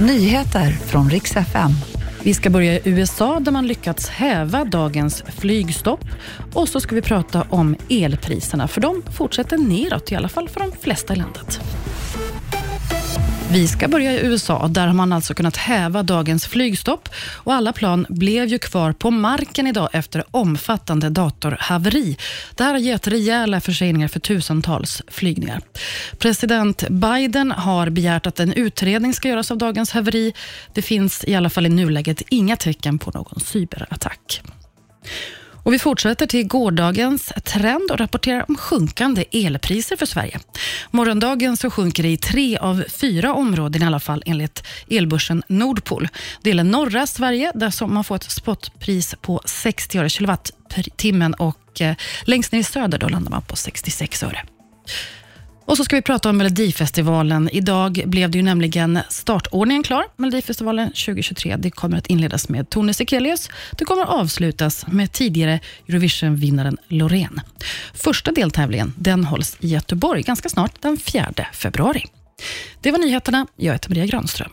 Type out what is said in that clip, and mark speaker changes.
Speaker 1: Nyheter från riks FM.
Speaker 2: Vi ska börja i USA där man lyckats häva dagens flygstopp. Och så ska vi prata om elpriserna, för de fortsätter neråt, i alla fall för de flesta i landet. Vi ska börja i USA. Där har man alltså kunnat häva dagens flygstopp och alla plan blev ju kvar på marken idag efter omfattande datorhaveri. Det här har gett rejäla förseningar för tusentals flygningar. President Biden har begärt att en utredning ska göras av dagens haveri. Det finns i alla fall i nuläget inga tecken på någon cyberattack. Och vi fortsätter till gårdagens trend och rapporterar om sjunkande elpriser för Sverige. Morgondagen så sjunker det i tre av fyra områden i alla fall enligt elbörsen Nordpol. Det gäller norra Sverige där man får ett spotpris på 60 öre kilowattimmen och eh, längst ner i söder då landar man på 66 öre. Och så ska vi prata om Melodifestivalen. Idag blev det ju nämligen startordningen klar. Melodifestivalen 2023. Det kommer att inledas med Tone Sekelius. Det kommer att avslutas med tidigare Eurovision-vinnaren Loreen. Första deltävlingen den hålls i Göteborg ganska snart, den 4 februari. Det var nyheterna. Jag heter Maria Granström.